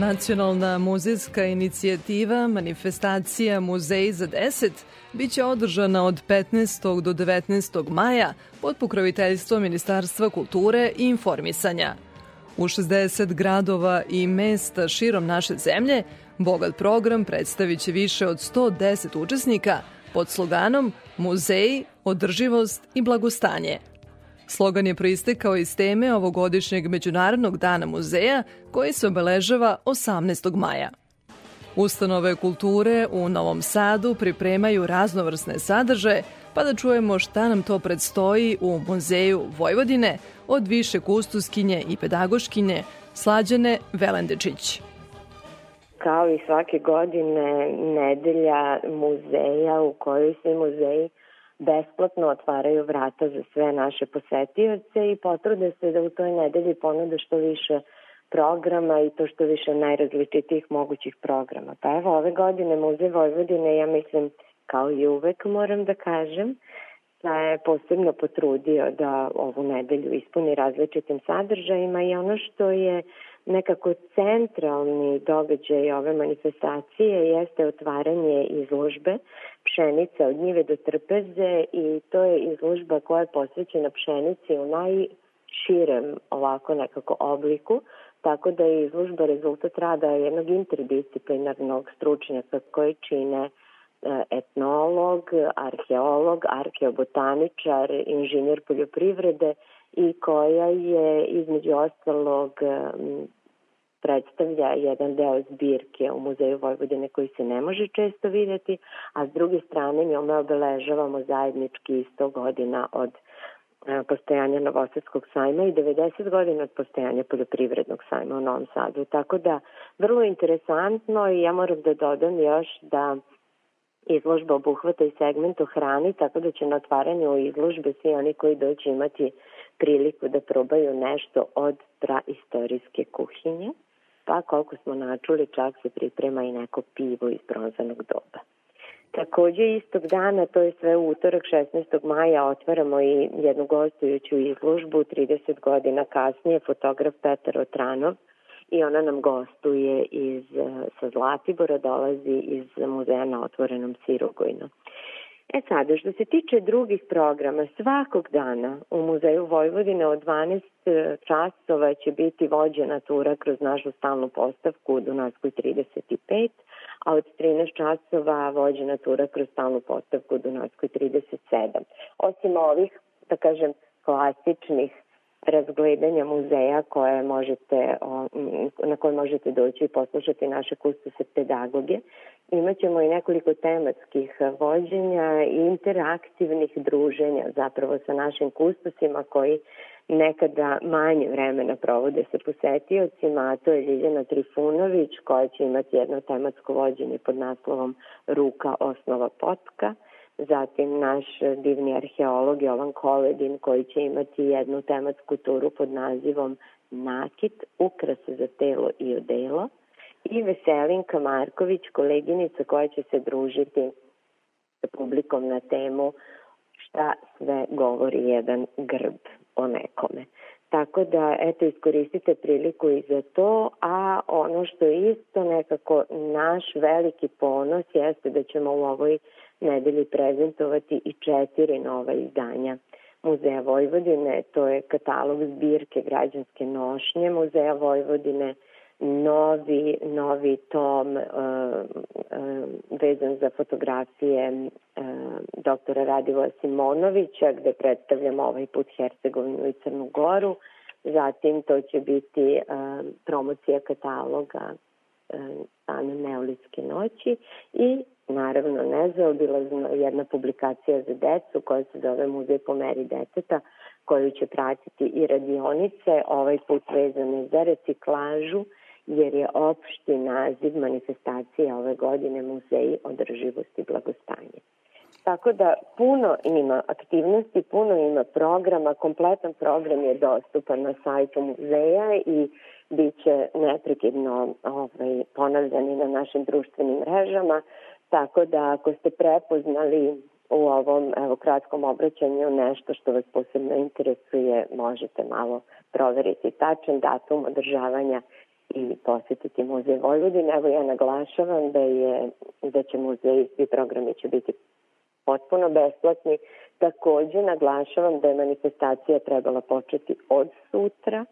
Nacionalna muzejska inicijativa Manifestacija Muzej za 10 biće održana od 15. do 19. maja pod pokroviteljstvom Ministarstva kulture i informisanja. U 60 gradova i mesta širom naše zemlje bogat program predstavit će više od 110 učesnika pod sloganom Muzej, održivost i blagostanje – Slogan je proistekao iz teme ovogodišnjeg Međunarodnog dana muzeja koji se obeležava 18. maja. Ustanove kulture u Novom Sadu pripremaju raznovrsne sadržaje, pa da čujemo šta nam to predstoji u Muzeju Vojvodine od više kustuskinje i pedagoškinje Slađane Velendečić. Kao i svake godine nedelja muzeja u kojoj svi muzeji besplatno otvaraju vrata za sve naše posetioce i potrude se da u toj nedelji ponude što više programa i to što više najrazličitijih mogućih programa. Pa evo, ove godine Muzej Vojvodine, ja mislim, kao i uvek moram da kažem, da je posebno potrudio da ovu nedelju ispuni različitim sadržajima i ono što je nekako centralni događaj ove manifestacije jeste otvaranje izložbe pšenica od njive do trpeze i to je izložba koja je posvećena pšenici u najširem ovako nekako obliku, tako da je izložba rezultat rada jednog interdisciplinarnog stručnjaka koji čine e, etnolog, arheolog, arheobotaničar, inženjer poljoprivrede i koja je između ostalog predstavlja jedan deo zbirke u Muzeju Vojvodine koji se ne može često videti, a s druge strane njome obeležavamo zajednički 100 godina od e, postojanja Novosadskog sajma i 90 godina od postojanja poljoprivrednog sajma u Novom Sadu. Tako da, vrlo interesantno i ja moram da dodam još da izložba obuhvata i segment o hrani, tako da će na otvaranju izložbe svi oni koji doći imati priliku da probaju nešto od praistorijske kuhinje pa koliko smo načuli čak se priprema i neko pivo iz bronzanog doba. Takođe istog dana, to je sve utorak 16. maja, otvaramo i jednu gostujuću izložbu 30 godina kasnije, fotograf Petar Otranov i ona nam gostuje iz, sa Zlatibora, dolazi iz muzeja na otvorenom Sirogojnu. E sada, što se tiče drugih programa, svakog dana u Muzeju Vojvodine od 12 e, časova će biti vođena tura kroz našu stalnu postavku u Dunavskoj 35, a od 13 časova vođena tura kroz stalnu postavku u Dunavskoj 37. Osim ovih, da kažem, klasičnih razgledanja muzeja koje možete, na koje možete doći i poslušati naše kustose pedagoge. Imaćemo i nekoliko tematskih vođenja i interaktivnih druženja zapravo sa našim kustosima koji nekada manje vremena provode sa posetiocima, a to je Ljiljana Trifunović koja će imati jedno tematsko vođenje pod naslovom Ruka osnova potka – zatim naš divni arheolog Jovan Koledin koji će imati jednu tematsku turu pod nazivom Nakit, ukrase za telo i odelo i Veselinka Marković, koleginica koja će se družiti sa publikom na temu šta sve govori jedan grb o nekome. Tako da, eto, iskoristite priliku i za to, a ono što je isto nekako naš veliki ponos jeste da ćemo u ovoj nedelji prezentovati i četiri nova izdanja Muzeja Vojvodine, to je katalog zbirke građanske nošnje Muzeja Vojvodine, novi, novi tom uh, uh, vezan za fotografije uh, doktora Radivoja Simonovića gde predstavljamo ovaj put Hercegovinu i Crnu Goru. Zatim to će biti uh, promocija kataloga Stane Neolitske noći i naravno nezaobilazno jedna publikacija za decu koja se zove Muzej po meri deteta koju će pratiti i radionice, ovaj put vezane za reciklažu jer je opšti naziv manifestacije ove godine Muzeji održivosti i blagostanje. Tako da puno ima aktivnosti, puno ima programa, kompletan program je dostupan na sajtu muzeja i bit će neprekidno ovaj, ponavljani na našim društvenim mrežama, tako da ako ste prepoznali u ovom evo, kratkom obraćanju nešto što vas posebno interesuje, možete malo proveriti tačan datum održavanja i posetiti muzej Vojvodine. Evo ja naglašavam da, je, da će muzej, svi programi će biti potpuno besplatni. Takođe naglašavam da je manifestacija trebala početi od sutra,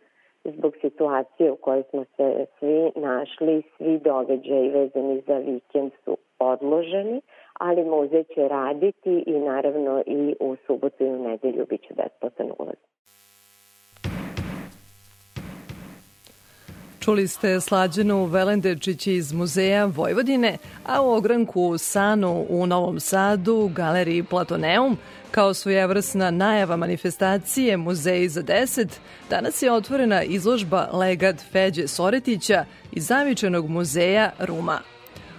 zbog situacije u kojoj smo se svi našli, svi događaji vezani za vikend su odloženi, ali muzej će raditi i naravno i u subotu i u nedelju bit će besplatan ulaz. Čuli ste Slađenu Velendečić iz Muzeja Vojvodine, a u ogranku Sanu u Novom Sadu, galeriji Platoneum, kao svojevrsna najava manifestacije Muzeji za 10, danas je otvorena izložba Legat Feđe Soretića iz Zavičanog muzeja Ruma.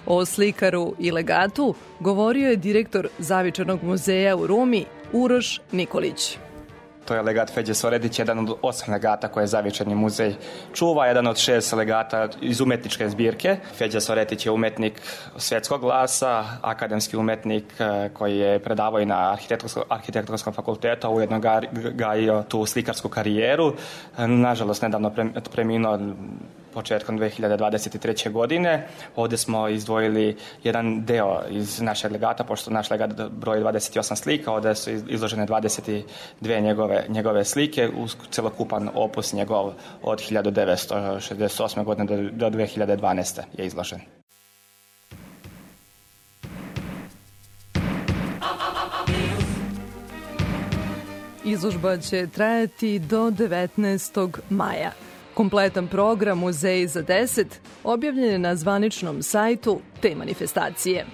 O slikaru i legatu govorio je direktor Zavičanog muzeja u Rumi Uroš Nikolić. To je legat Feđe Soredić, jedan od osam legata koje je Zavičani muzej čuva, jedan od šest legata iz umetničke zbirke. Feđa Soretić je umetnik svetskog glasa, akademski umetnik e, koji je predavao i na arhitektonskom, arhitektonskom fakultetu, a ujedno gajio tu slikarsku karijeru. Nažalost, nedavno preminuo početkom 2023. godine. Ovde smo izdvojili jedan deo iz našeg legata, pošto naš legat broji 28 slika, ovde su izložene 22 njegove, njegove slike, uz celokupan opus njegov od 1968. godine do, do 2012. je izložen. Izložba će trajati do 19. maja. Kompletan program Muzeji za 10 objavljen je na zvaničnom sajtu te manifestacije.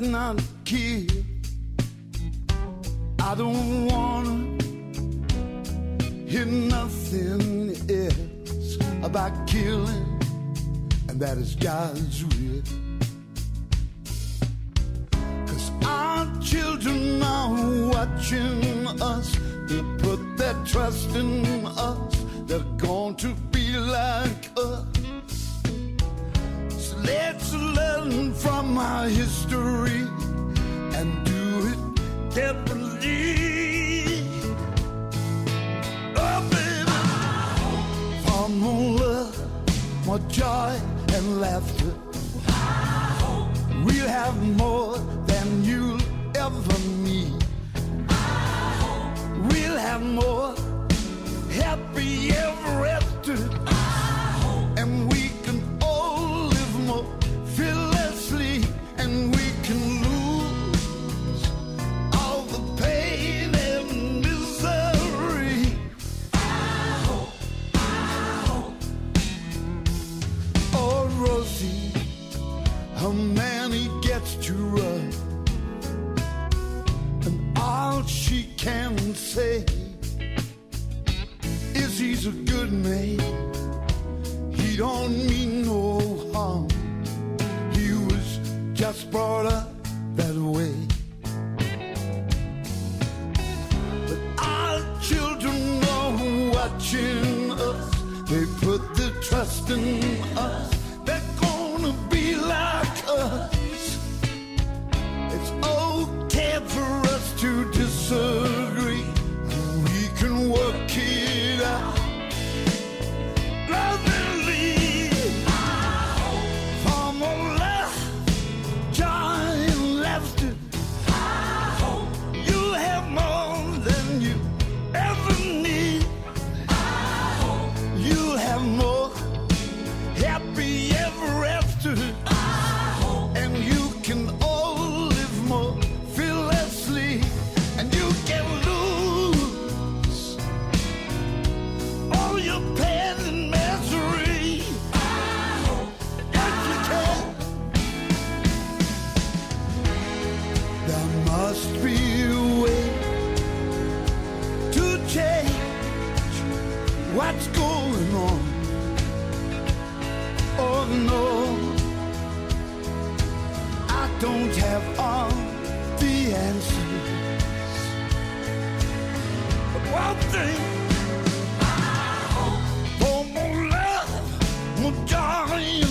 not history and do it differently. Oh, baby, fun more love, more joy and laughter. We'll have more than you'll ever need. We'll have more happy ever after. Paris.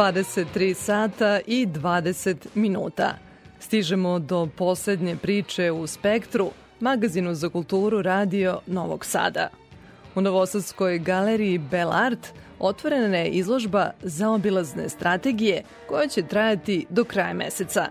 23 sata i 20 minuta. Stižemo do poslednje priče u Spektru, magazinu za kulturu radio Novog Sada. U Novosadskoj galeriji Belart otvorena je izložba zaobilazne strategije koja će trajati do kraja meseca.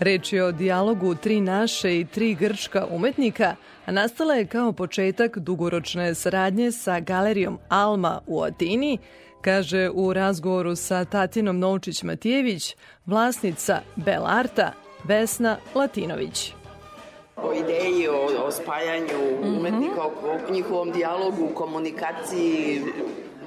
Reč je o dijalogu tri naše i tri grčka umetnika, a nastala je kao početak dugoročne saradnje sa galerijom Alma u Atini – kaže u razgovoru sa Tatinom Novčić-Matijević, vlasnica Belarta, Vesna Latinović. O ideji, o, o spajanju umetnika, o, o njihovom dijalogu, komunikaciji,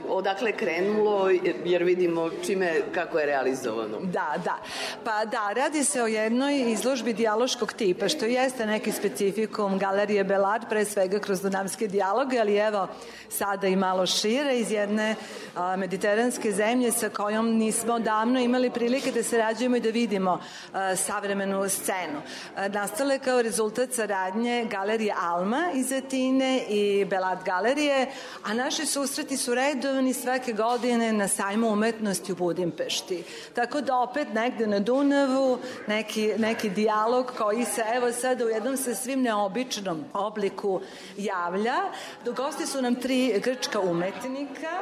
odakle krenulo, jer vidimo čime, kako je realizovano. Da, da. Pa da, radi se o jednoj izložbi dijaloškog tipa, što jeste neki specifikum Galerije Belard, pre svega kroz dunavske dijaloge, ali evo sada i malo šire iz jedne a, mediteranske zemlje sa kojom nismo davno imali prilike da sarađujemo i da vidimo a, savremenu scenu. A, nastale kao rezultat saradnje Galerije Alma iz Atine i Belard Galerije, a naši susreti su redovni organizovani svake godine na sajmu umetnosti u Budimpešti. Tako da opet negde na Dunavu neki, neki dijalog koji se evo sada u jednom sa svim neobičnom obliku javlja. Gosti su nam tri grčka umetnika.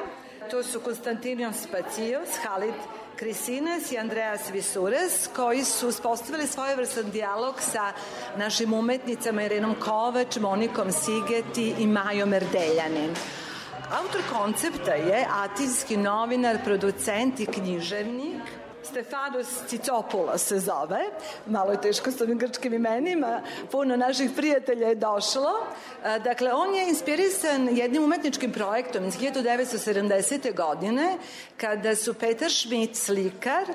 To su Konstantinios Spacijos, Halid Krisines i Andreas Visures koji su uspostavili svojevrsan dijalog sa našim umetnicama Irenom Kovač, Monikom Sigeti i Majom Erdeljanin. Autor koncepta je atinski novinar, producent i književnik Stefanos Cicopoulos se zove, malo je teško s ovim grčkim imenima, puno naših prijatelja je došlo. Dakle, on je inspirisan jednim umetničkim projektom iz 1970. godine, kada su Peter Schmidt, slikar,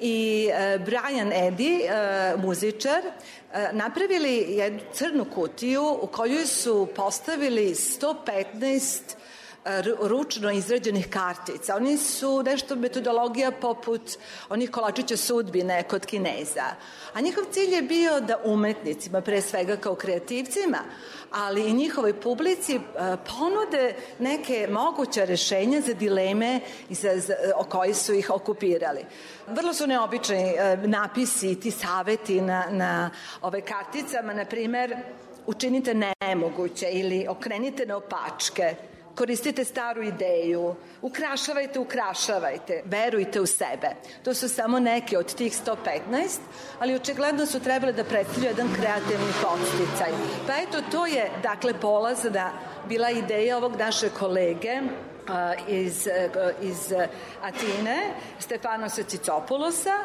i Brian Eddy, muzičar, napravili jednu crnu kutiju u kojoj su postavili 115 ručno izrađenih kartica. Oni su nešto metodologija poput onih kolačića sudbine kod Kineza. A njihov cilj je bio da umetnicima, pre svega kao kreativcima, ali i njihovoj publici ponude neke moguće rešenja za dileme za, za, o koji su ih okupirali. Vrlo su neobični napisi, ti saveti na, na ove karticama, na primer, učinite nemoguće ili okrenite na opačke, koristite staru ideju, ukrašavajte, ukrašavajte, verujte u sebe. To su samo neke od tih 115, ali očigledno su trebali da predstavlju jedan kreativni podsticaj. Pa eto, to je, dakle, polazna bila ideja ovog naše kolege, iz, iz Atine, Stefanosa Cicopoulosa,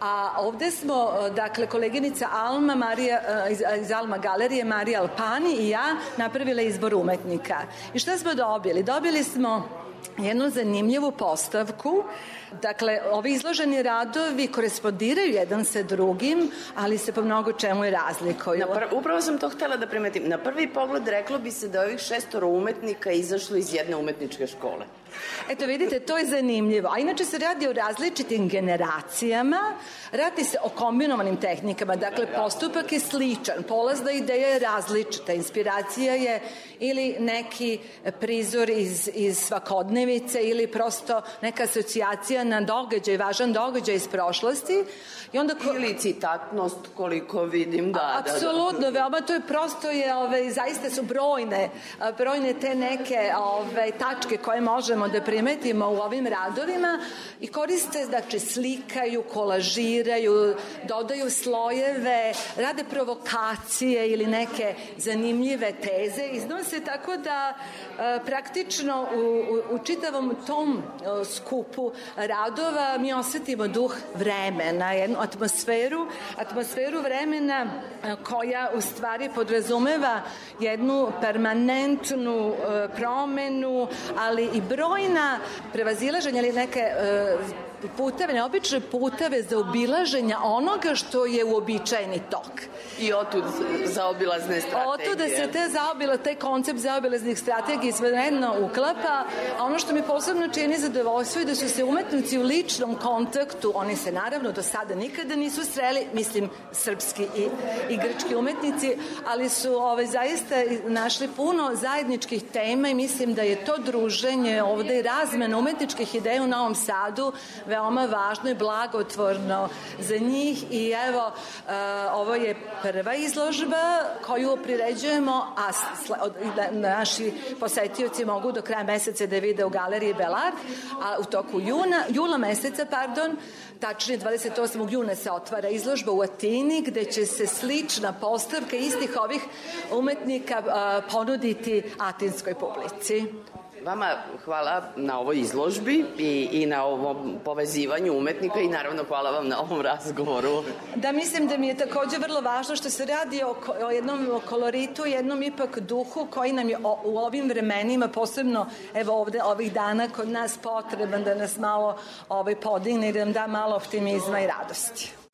A ovde smo, dakle, koleginica Alma, Marija, iz, iz Alma galerije, Marija Alpani i ja napravile izbor umetnika. I šta smo dobili? Dobili smo jednu zanimljivu postavku Dakle, ovi izloženi radovi korespondiraju jedan sa drugim, ali se po mnogo čemu i razlikuju. Na pr upravo sam to htela da primetim. Na prvi pogled reklo bi se da ovih šestoro umetnika izašlo iz jedne umetničke škole. Eto vidite, to je zanimljivo. A inače se radi o različitim generacijama, radi se o kombinovanim tehnikama, dakle postupak je sličan, polazna ideja je različita, inspiracija je ili neki prizor iz, iz svakodnevice ili prosto neka asocijacija na događaj, važan događaj iz prošlosti. I onda ko... Ili citatnost, koliko vidim, da. Apsolutno, da, da. veoma to je prosto je, ove, zaista su brojne, brojne te neke ove, tačke koje možemo da primetimo u ovim radovima i koriste, znači, slikaju, kolažiraju, dodaju slojeve, rade provokacije ili neke zanimljive teze, iznose tako da e, praktično u, u, u čitavom tom e, skupu radova mi osetimo duh vremena, jednu atmosferu, atmosferu vremena koja u stvari podrazumeva jednu permanentnu promenu, ali i brojna prevazilaženja ili neke puteve, neobične puteve za obilaženja onoga što je uobičajeni tok. I otud zaobilazne strategije. Otud da se te zaobila, taj koncept zaobilaznih strategija svejedno uklapa, a ono što mi posebno čini zadovoljstvo je da su se umetnici u ličnom kontaktu, oni se naravno do sada nikada nisu sreli, mislim srpski i, i grčki umetnici, ali su ovaj, zaista našli puno zajedničkih tema i mislim da je to druženje ovde i razmena umetničkih ideja u Novom Sadu veoma važno i blagotvorno za njih i evo, uh, ovo je prva izložba koju priređujemo, a da naši posetioci mogu do kraja meseca da vide u galeriji Belard, a u toku juna, jula meseca, pardon, tačnije 28. juna se otvara izložba u Atini gde će se slična postavka istih ovih umetnika uh, ponuditi atinskoj publici. Vama hvala na ovoj izložbi i, i na ovom povezivanju umetnika i naravno hvala vam na ovom razgovoru. Da, mislim da mi je takođe vrlo važno što se radi o, o jednom koloritu, jednom ipak duhu koji nam je o, u ovim vremenima, posebno evo ovde ovih dana kod nas potreban da nas malo ovaj, podigne i da nam da malo optimizma i radosti.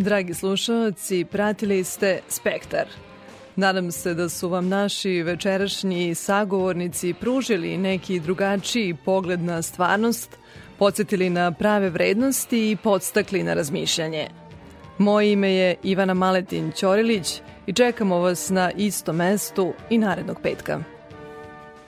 Dragi slušalci, pratili ste Spektar. Nadam se da su vam naši večerašnji sagovornici pružili neki drugačiji pogled na stvarnost, podsjetili na prave vrednosti i podstakli na razmišljanje. Moje ime je Ivana Maletin Ćorilić i čekamo vas na istom mestu i narednog petka.